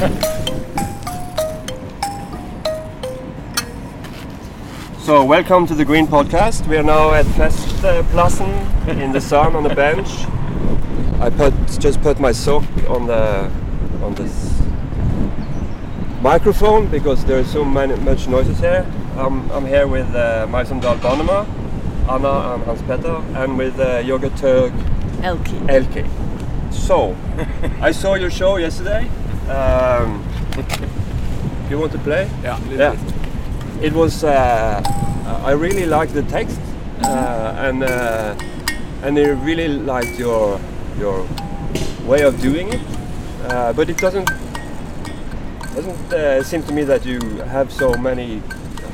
So, welcome to the Green Podcast. We are now at Festplassen in the sun on the bench. I put just put my sock on the on this microphone because there is so many, much noises here. I'm, I'm here with uh, Maisendal Banema, Anna and Hans Petter, and with uh, Yoga Turg Elke. Elke. So, I saw your show yesterday. Um, you want to play? Yeah, Yeah. It was. Uh, I really liked the text, uh, and uh, and I really liked your your way of doing it. Uh, but it doesn't doesn't uh, seem to me that you have so many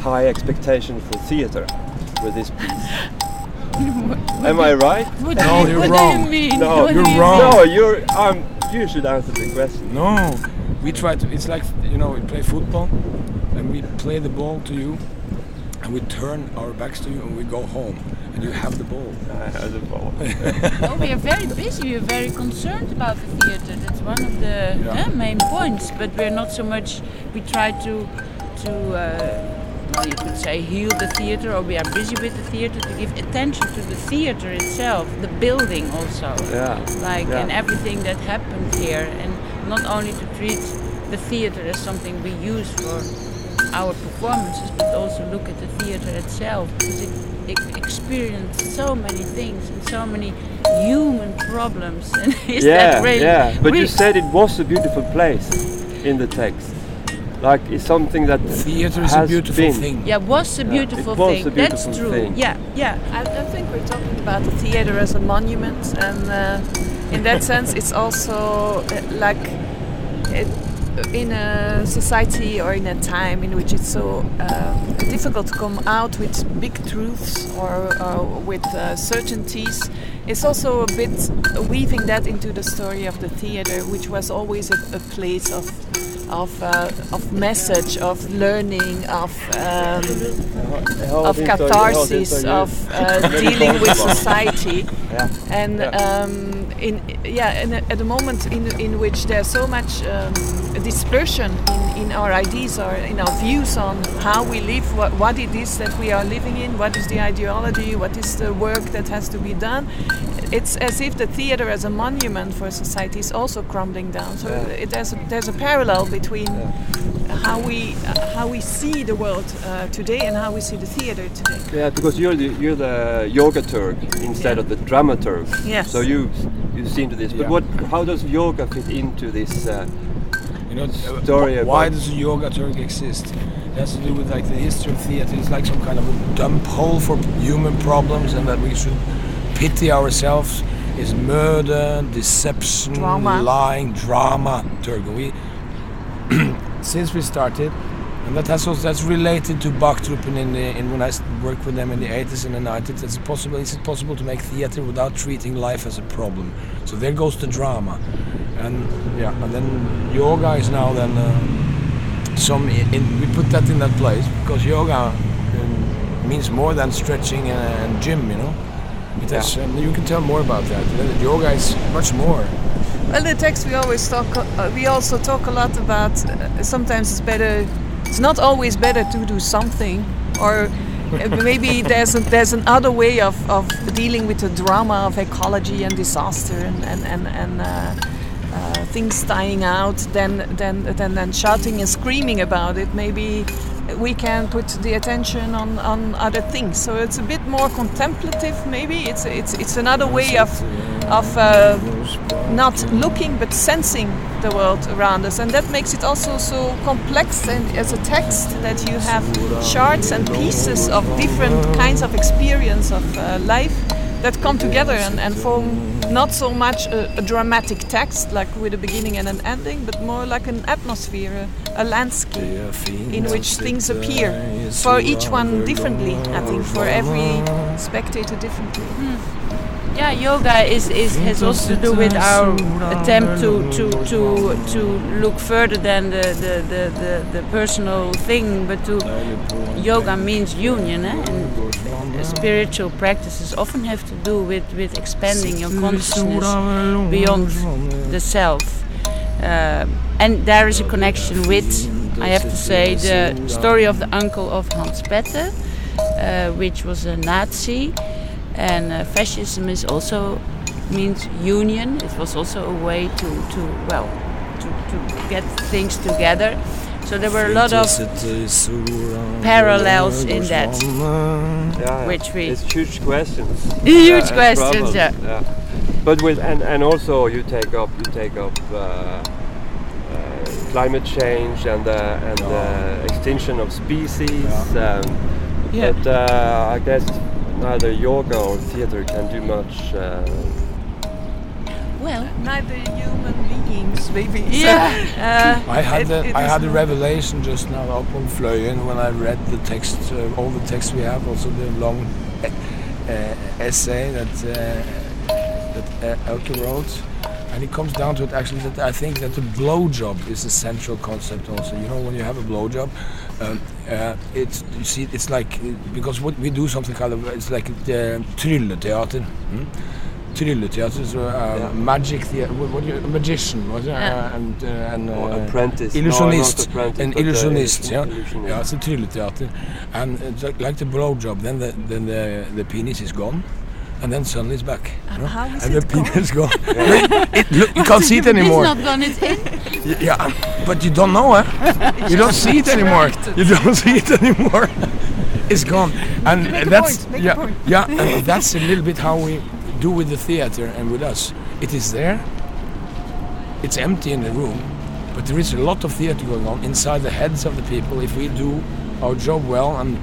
high expectations for theater with this piece. Am I right? What, No, you, you're what wrong. do you mean? No, What you're do you wrong. No, you're. Um, you should answer the question. No, we try to. It's like you know, we play football, and we play the ball to you, and we turn our backs to you, and we go home, and you have the ball. I have the ball. Oh, we are very busy. We are very concerned about the theatre. That's one of the Yeah. eh, main points. But we're not so much. We try to to uh, say heal the theatre, or we are busy with the theatre to give attention to the theatre itself, the building also, Yeah. like Yeah. and everything that happened here, and not only to treat the theatre as something we use for our performances, but also look at the theatre itself because it, it experienced so many things and so many human problems. And is yeah, that really? yeah. But you said it was a beautiful place in the text. Like it's something that Theater is a has beautiful been. thing. Yeah, was a Yeah, beautiful it was thing. a That's true. thing. Yeah, yeah. I, I think we're talking about the theater as a monument, and uh, in that sense, it's also uh, like it, in a society or in a time in which it's so uh, difficult to come out with big truths or, or with uh, certainties. It's also a bit weaving that into the story of the theater, which was always a, a place of of uh, of message, of learning, of um, of catharsis, of uh, dealing with society, Yeah. and um, in yeah, and at the moment in in which there's so much um, dispersion in, in our ideas or in our views on how we live, what, what it is that we are living in, what is the ideology, what is the work that has to be done. It's as if the theater as a monument for society is also crumbling down. So Yeah. it, there's a, there's a parallel between Yeah. how we uh, how we see the world uh, today and how we see the theater today. Yeah, because you're the you're the yoga Turk instead Yeah. of the dramaturg. Yes. So you you seem to this. But Yeah. what? How does yoga fit into this? Uh, You know, uh, Story wh- why about- does yoga Turk exist? It has to do with like the history of theater. It's like some kind of a dump hole for human problems, and that we should pity ourselves. Is murder, deception, Drama. lying, drama, Turk. We since we started, and that has also that's related to Baktruppen in the in when I worked with them in the 80s and the 90s. It's possible. Is it possible to make theater without treating life as a problem? So there goes the drama, and yeah, and then yoga is now then uh, some in, we put that in that place because yoga um, means more than stretching and, and gym. You know, it has. Um, you can tell more about that. Yoga is much more. Well, the text we always talk. Uh, we also talk a lot about. Uh, sometimes it's better. It's not always better to do something, or uh, maybe there's a, there's another way of, of dealing with the drama of ecology and disaster and and and, and uh, uh, things dying out than than than than shouting and screaming about it. Maybe we can put the attention on, on other things. So it's a bit more contemplative. Maybe it's it's it's another way of of uh, not looking but sensing the world around us, and that makes it also so complex. And as a text, that you have shards and pieces of different kinds of experience of uh, life that come together and, and form not so much a, a dramatic text like with a beginning and an ending, but more like an atmosphere, a, a landscape in which things appear for each one differently. I think for every spectator differently. Yeah, yoga is, is has also to do with our attempt to to to, to look further than the, the, the, the, the personal thing, but to yoga means union, eh? and spiritual practices often have to do with, with expanding your consciousness beyond the self. Uh, and there is a connection with, I have to say, the story of the uncle of Hans Petter, uh, which was a Nazi. And uh, fascism is also means union. It was also a way to, to well, to, to get things together. So there were a lot of parallels in that. Yeah, Which we- it's huge questions. Huge and questions, problems, yeah. But with and, and also you take up you take up uh, uh, climate change and uh, and uh, extinction of species. Um, Yeah. But uh, I guess neither yoga or theater can do much. Uh, Well, Neither human beings, maybe. So- yeah. Uh, I had It- the, it I had a revelation just now up on Fløyen when I read the text, uh, all the text we have, also the long uh, essay that uh, that uh, Elke wrote, and it comes down to it actually that I think that the blowjob is a central concept also. You know, when you have a blowjob, um, uh, it's you see, it's like because what we do something kind of it's like the trylleteater. Hmm? Trylleteater, so uh, Yeah. magic theater, what, what do you, magician, what, uh, Yeah. and uh, and or uh, apprentice. Illusionist, not apprentice, an but, uh, illusionist, yeah, illusionist. yeah, it's a trylleteater, and it's like, like the blowjob. Then the then the, the penis is gone, and then suddenly it's back. you know? how is and it the penis is gone. it, look, you can't see it it's anymore. not gone. It's in. Yeah, but you don't know, eh? You don't see it anymore. You don't see it anymore. It's gone, and Make a that's point, make a yeah, point. yeah, and that's a little bit how we do with the theater and with us. It is there. It's empty in the room, but there is a lot of theater going on inside the heads of the people. If we do our job well and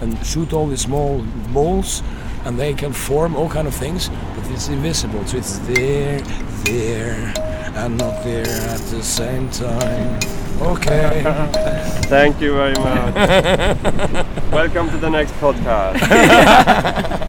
and shoot all the small balls, and they can form all kind of things, but it's invisible. So it's there, there, and not there at the same time. Okay. Thank you very much. Welcome to the next podcast.